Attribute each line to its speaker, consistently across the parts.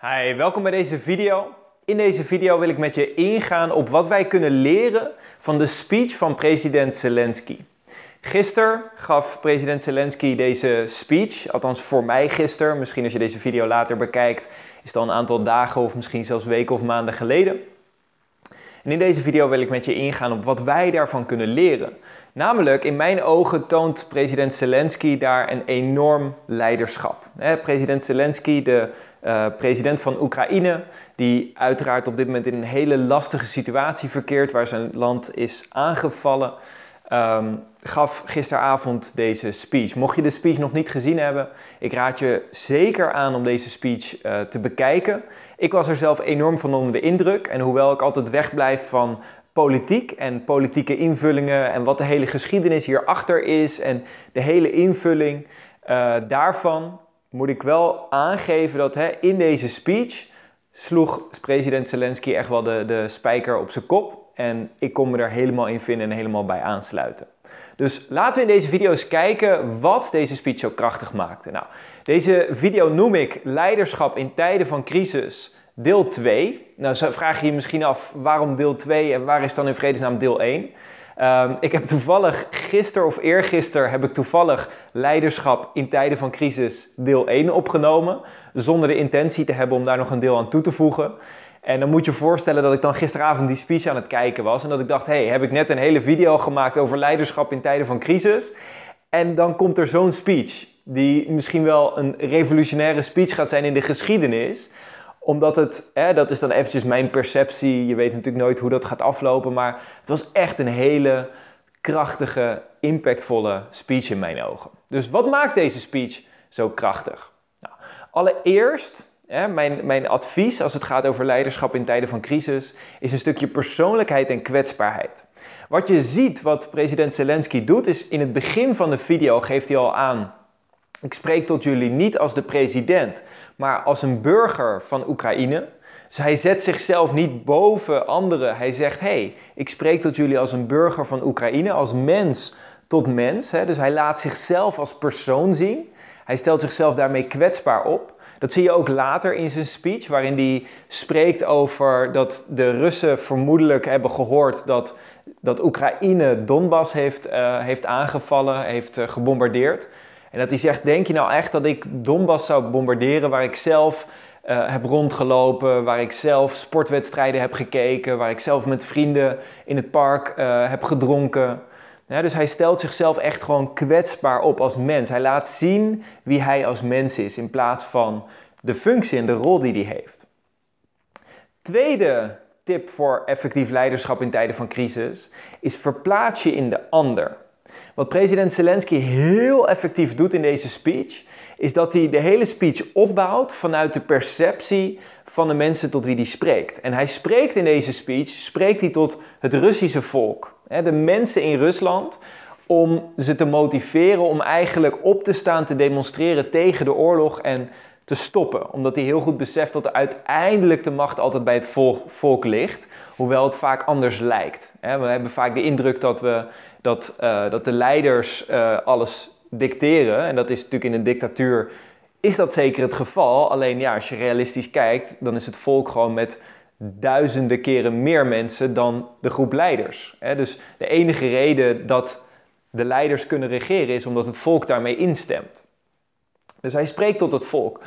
Speaker 1: Hi, welkom bij deze video. In deze video wil ik met je ingaan op wat wij kunnen leren van de speech van president Zelensky. Gisteren gaf president Zelensky deze speech, althans voor mij gisteren. Misschien als je deze video later bekijkt, is het al een aantal dagen of misschien zelfs weken of maanden geleden. En in deze video wil ik met je ingaan op wat wij daarvan kunnen leren. Namelijk, in mijn ogen toont president Zelensky daar een enorm leiderschap. president Zelensky, de uh, president van Oekraïne, die uiteraard op dit moment in een hele lastige situatie verkeert, waar zijn land is aangevallen, um, gaf gisteravond deze speech. Mocht je de speech nog niet gezien hebben, ik raad je zeker aan om deze speech uh, te bekijken. Ik was er zelf enorm van onder de indruk en hoewel ik altijd wegblijf van politiek en politieke invullingen en wat de hele geschiedenis hierachter is en de hele invulling uh, daarvan, moet ik wel aangeven dat hè, in deze speech sloeg president Zelensky echt wel de, de spijker op zijn kop. En ik kon me er helemaal in vinden en helemaal bij aansluiten. Dus laten we in deze video eens kijken wat deze speech zo krachtig maakte. Nou, deze video noem ik Leiderschap in tijden van crisis deel 2. Nou, vraag je je misschien af waarom deel 2 en waar is dan in vredesnaam deel 1? Um, ik heb toevallig gisteren of eergisteren heb ik toevallig leiderschap in tijden van crisis deel 1 opgenomen. Zonder de intentie te hebben om daar nog een deel aan toe te voegen. En dan moet je je voorstellen dat ik dan gisteravond die speech aan het kijken was. En dat ik dacht, hé, hey, heb ik net een hele video gemaakt over leiderschap in tijden van crisis. En dan komt er zo'n speech, die misschien wel een revolutionaire speech gaat zijn in de geschiedenis omdat het, hè, dat is dan eventjes mijn perceptie. Je weet natuurlijk nooit hoe dat gaat aflopen. Maar het was echt een hele krachtige, impactvolle speech in mijn ogen. Dus wat maakt deze speech zo krachtig? Nou, allereerst, hè, mijn, mijn advies als het gaat over leiderschap in tijden van crisis, is een stukje persoonlijkheid en kwetsbaarheid. Wat je ziet, wat president Zelensky doet, is in het begin van de video geeft hij al aan: Ik spreek tot jullie niet als de president, maar als een burger van Oekraïne. Dus hij zet zichzelf niet boven anderen. Hij zegt: hey, ik spreek tot jullie als een burger van Oekraïne, als mens tot mens. Dus hij laat zichzelf als persoon zien. Hij stelt zichzelf daarmee kwetsbaar op. Dat zie je ook later in zijn speech, waarin hij spreekt over dat de Russen vermoedelijk hebben gehoord dat, dat Oekraïne Donbass heeft, uh, heeft aangevallen, heeft uh, gebombardeerd. En dat hij zegt, denk je nou echt dat ik Donbass zou bombarderen waar ik zelf uh, heb rondgelopen, waar ik zelf sportwedstrijden heb gekeken, waar ik zelf met vrienden in het park uh, heb gedronken. Ja, dus hij stelt zichzelf echt gewoon kwetsbaar op als mens. Hij laat zien wie hij als mens is in plaats van de functie en de rol die hij heeft. Tweede tip voor effectief leiderschap in tijden van crisis is verplaats je in de ander. Wat president Zelensky heel effectief doet in deze speech, is dat hij de hele speech opbouwt vanuit de perceptie van de mensen tot wie hij spreekt. En hij spreekt in deze speech, spreekt hij tot het Russische volk, de mensen in Rusland, om ze te motiveren om eigenlijk op te staan te demonstreren tegen de oorlog en te stoppen. Omdat hij heel goed beseft dat uiteindelijk de macht altijd bij het volk, ligt, hoewel het vaak anders lijkt. We hebben vaak de indruk dat we dat, uh, dat de leiders uh, alles dicteren. En dat is natuurlijk in een dictatuur is dat zeker het geval. Alleen ja, als je realistisch kijkt, dan is het volk gewoon met duizenden keren meer mensen dan de groep leiders. Dus de enige reden dat de leiders kunnen regeren is omdat het volk daarmee instemt. Dus hij spreekt tot het volk.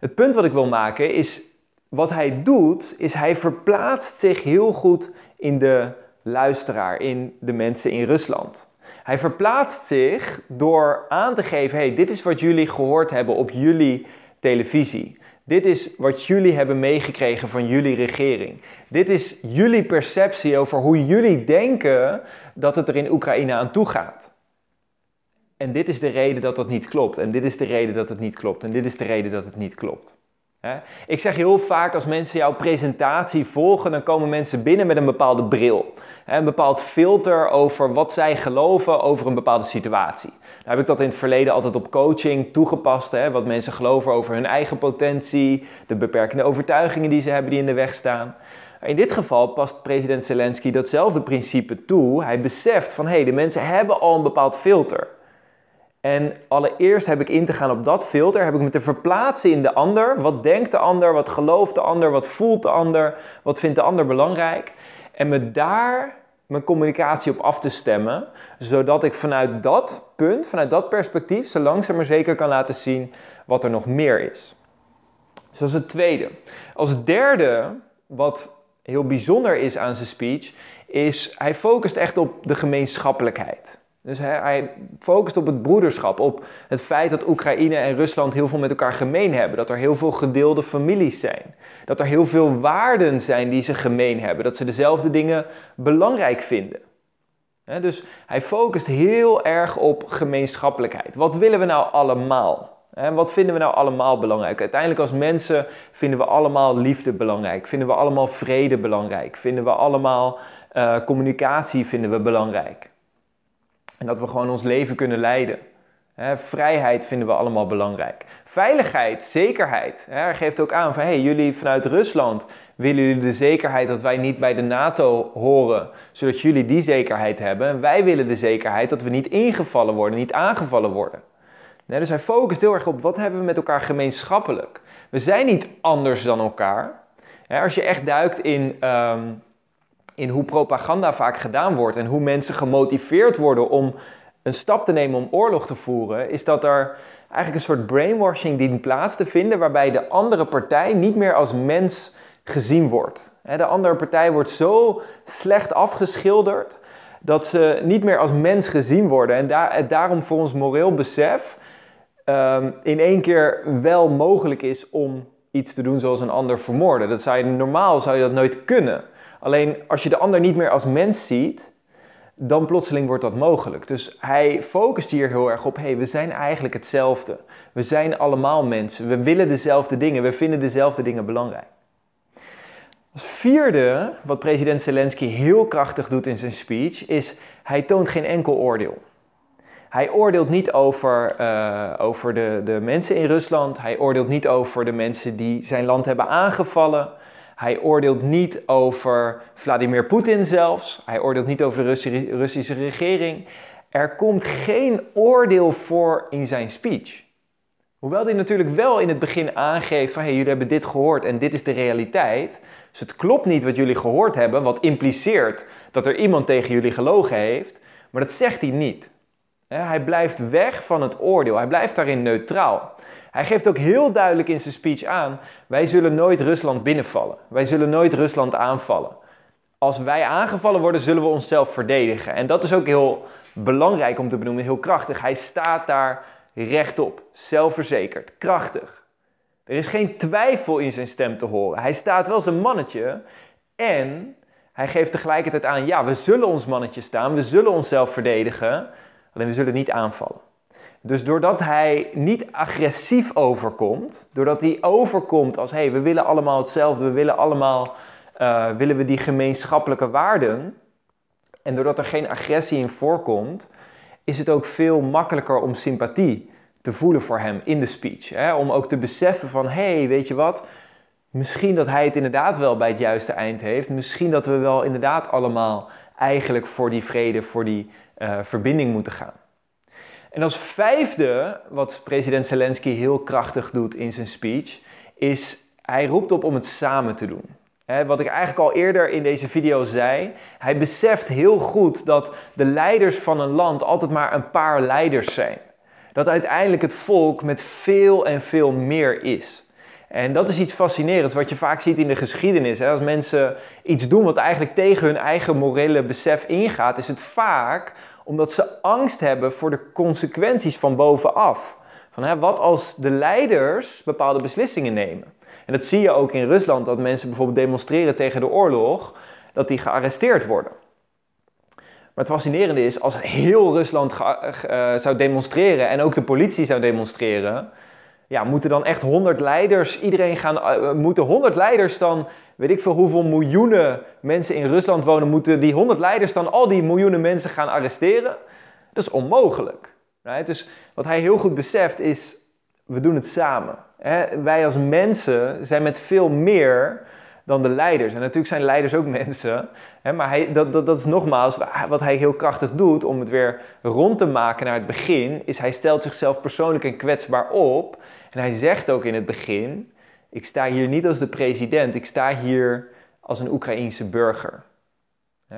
Speaker 1: Het punt wat ik wil maken is, wat hij doet, is hij verplaatst zich heel goed in de luisteraar, in de mensen in Rusland. Hij verplaatst zich door aan te geven: hey, dit is wat jullie gehoord hebben op jullie televisie. Dit is wat jullie hebben meegekregen van jullie regering. Dit is jullie perceptie over hoe jullie denken dat het er in Oekraïne aan toe gaat. En dit is de reden dat dat niet klopt. En dit is de reden dat het niet klopt. En dit is de reden dat het niet klopt. Ik zeg heel vaak als mensen jouw presentatie volgen, dan komen mensen binnen met een bepaalde bril. Een bepaald filter over wat zij geloven over een bepaalde situatie. Daar heb ik dat in het verleden altijd op coaching toegepast. Hè? Wat mensen geloven over hun eigen potentie, de beperkende overtuigingen die ze hebben die in de weg staan. In dit geval past president Zelensky datzelfde principe toe. Hij beseft van hé, hey, de mensen hebben al een bepaald filter. En allereerst heb ik in te gaan op dat filter, heb ik me te verplaatsen in de ander. Wat denkt de ander? Wat gelooft de ander? Wat voelt de ander? Wat vindt de ander belangrijk? En me daar mijn communicatie op af te stemmen, zodat ik vanuit dat punt, vanuit dat perspectief, zo langzaam maar zeker kan laten zien wat er nog meer is. Dus dat is het tweede. Als derde, wat heel bijzonder is aan zijn speech, is hij focust echt op de gemeenschappelijkheid. Dus hij, hij, focust op het broederschap, op het feit dat Oekraïne en Rusland heel veel met elkaar gemeen hebben. Dat er heel veel gedeelde families zijn. Dat er heel veel waarden zijn die ze gemeen hebben. Dat ze dezelfde dingen belangrijk vinden. dus hij focust heel erg op gemeenschappelijkheid. Wat willen we nou allemaal? Wat vinden we nou allemaal belangrijk? Uiteindelijk als mensen vinden we allemaal liefde belangrijk. Vinden we allemaal vrede belangrijk. Vinden we allemaal uh, communicatie vinden we belangrijk. Dat we gewoon ons leven kunnen leiden. vrijheid vinden we allemaal belangrijk. Veiligheid, zekerheid. hij geeft ook aan van hey, jullie vanuit Rusland willen jullie de zekerheid dat wij niet bij de NATO horen, zodat jullie die zekerheid hebben. En wij willen de zekerheid dat we niet ingevallen worden, niet aangevallen worden. dus hij focust heel erg op wat hebben we met elkaar gemeenschappelijk. We zijn niet anders dan elkaar. als je echt duikt in ehm, in hoe propaganda vaak gedaan wordt en hoe mensen gemotiveerd worden om een stap te nemen om oorlog te voeren, is dat er eigenlijk een soort brainwashing dient plaats te vinden waarbij de andere partij niet meer als mens gezien wordt. De andere partij wordt zo slecht afgeschilderd dat ze niet meer als mens gezien worden en daar, daarom voor ons moreel besef um, in één keer wel mogelijk is om iets te doen zoals een ander vermoorden. Dat zou je, normaal zou je dat nooit kunnen. Alleen als je de ander niet meer als mens ziet, dan plotseling wordt dat mogelijk. Dus hij focust hier heel erg op: hey, we zijn eigenlijk hetzelfde. We zijn allemaal mensen. We willen dezelfde dingen. We vinden dezelfde dingen belangrijk. Als vierde, wat president Zelensky heel krachtig doet in zijn speech, is hij toont geen enkel oordeel. Hij oordeelt niet over, uh, over de, de mensen in Rusland. Hij oordeelt niet over de mensen die zijn land hebben aangevallen. Hij oordeelt niet over Vladimir Poetin zelfs. Hij oordeelt niet over de Russische regering. Er komt geen oordeel voor in zijn speech. Hoewel hij natuurlijk wel in het begin aangeeft van jullie hebben dit gehoord en dit is de realiteit. Dus het klopt niet wat jullie gehoord hebben, wat impliceert dat er iemand tegen jullie gelogen heeft. Maar dat zegt hij niet. Hij blijft weg van het oordeel. Hij blijft daarin neutraal. Hij geeft ook heel duidelijk in zijn speech aan: wij zullen nooit Rusland binnenvallen. Wij zullen nooit Rusland aanvallen. Als wij aangevallen worden, zullen we onszelf verdedigen. En dat is ook heel belangrijk om te benoemen, heel krachtig. Hij staat daar rechtop, zelfverzekerd, krachtig. Er is geen twijfel in zijn stem te horen. Hij staat wel zijn mannetje en hij geeft tegelijkertijd aan: ja, we zullen ons mannetje staan, we zullen onszelf verdedigen, alleen we zullen niet aanvallen. Dus doordat hij niet agressief overkomt, doordat hij overkomt als hé, hey, we willen allemaal hetzelfde, we willen allemaal uh, willen we die gemeenschappelijke waarden, en doordat er geen agressie in voorkomt, is het ook veel makkelijker om sympathie te voelen voor hem in de speech. Hè? Om ook te beseffen van hé, hey, weet je wat, misschien dat hij het inderdaad wel bij het juiste eind heeft, misschien dat we wel inderdaad allemaal eigenlijk voor die vrede, voor die uh, verbinding moeten gaan. En als vijfde, wat president Zelensky heel krachtig doet in zijn speech, is hij roept op om het samen te doen. wat ik eigenlijk al eerder in deze video zei, hij beseft heel goed dat de leiders van een land altijd maar een paar leiders zijn. Dat uiteindelijk het volk met veel en veel meer is. En dat is iets fascinerends wat je vaak ziet in de geschiedenis. Als mensen iets doen wat eigenlijk tegen hun eigen morele besef ingaat, is het vaak omdat ze angst hebben voor de consequenties van bovenaf. Van, hè, wat als de leiders bepaalde beslissingen nemen? En dat zie je ook in Rusland, dat mensen bijvoorbeeld demonstreren tegen de oorlog, dat die gearresteerd worden. Maar het fascinerende is, als heel Rusland uh, zou demonstreren en ook de politie zou demonstreren, ja, moeten dan echt 100 leiders, iedereen gaan, uh, moeten 100 leiders dan weet ik veel hoeveel miljoenen mensen in Rusland wonen, moeten die 100 leiders dan al die miljoenen mensen gaan arresteren? Dat is onmogelijk. Right? Dus wat hij heel goed beseft is, we doen het samen. Wij als mensen zijn met veel meer dan de leiders. En natuurlijk zijn leiders ook mensen. Hè, maar hij, dat, dat, dat is nogmaals wat hij heel krachtig doet om het weer rond te maken naar het begin. Is hij stelt zichzelf persoonlijk en kwetsbaar op. En hij zegt ook in het begin: Ik sta hier niet als de president, ik sta hier als een Oekraïense burger.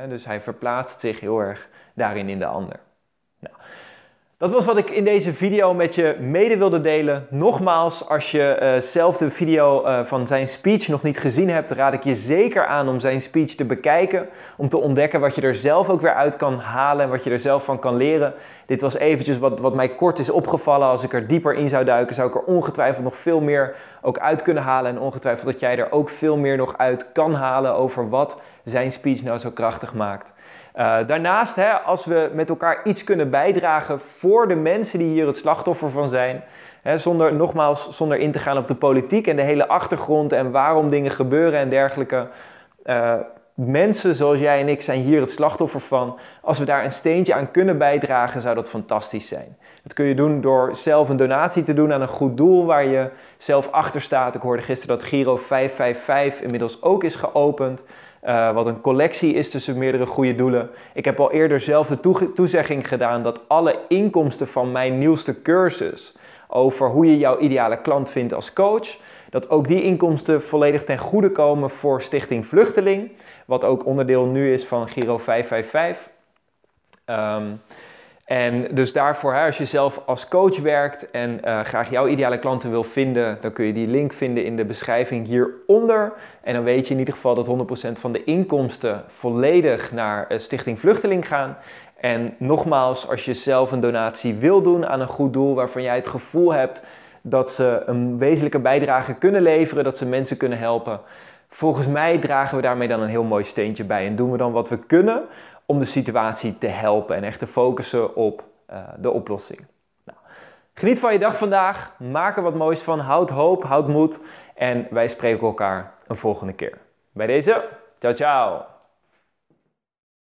Speaker 1: dus hij verplaatst zich heel erg daarin in de ander. Dat was wat ik in deze video met je mede wilde delen. Nogmaals, als je uh, zelf de video uh, van zijn speech nog niet gezien hebt, raad ik je zeker aan om zijn speech te bekijken. Om te ontdekken wat je er zelf ook weer uit kan halen en wat je er zelf van kan leren. Dit was eventjes wat, wat mij kort is opgevallen. Als ik er dieper in zou duiken, zou ik er ongetwijfeld nog veel meer ook uit kunnen halen. En ongetwijfeld dat jij er ook veel meer nog uit kan halen over wat zijn speech nou zo krachtig maakt. Uh, daarnaast, hè, als we met elkaar iets kunnen bijdragen voor de mensen die hier het slachtoffer van zijn, hè, zonder, nogmaals, zonder in te gaan op de politiek en de hele achtergrond en waarom dingen gebeuren en dergelijke. Uh, mensen zoals jij en ik zijn hier het slachtoffer van. Als we daar een steentje aan kunnen bijdragen, zou dat fantastisch zijn. Dat kun je doen door zelf een donatie te doen aan een goed doel waar je zelf achter staat. Ik hoorde gisteren dat Giro 555 inmiddels ook is geopend. Uh, wat een collectie is tussen meerdere goede doelen. Ik heb al eerder zelf de toezegging gedaan dat alle inkomsten van mijn nieuwste cursus over hoe je jouw ideale klant vindt als coach, dat ook die inkomsten volledig ten goede komen voor Stichting Vluchteling, wat ook onderdeel nu is van Giro 555. Um, en dus daarvoor, als je zelf als coach werkt en uh, graag jouw ideale klanten wil vinden, dan kun je die link vinden in de beschrijving hieronder. En dan weet je in ieder geval dat 100% van de inkomsten volledig naar uh, Stichting Vluchteling gaan. En nogmaals, als je zelf een donatie wil doen aan een goed doel waarvan jij het gevoel hebt dat ze een wezenlijke bijdrage kunnen leveren, dat ze mensen kunnen helpen. Volgens mij dragen we daarmee dan een heel mooi steentje bij en doen we dan wat we kunnen om de situatie te helpen en echt te focussen op uh, de oplossing. Nou, geniet van je dag vandaag, maak er wat moois van, houd hoop, houd moed en wij spreken elkaar een volgende keer. Bij deze, ciao ciao!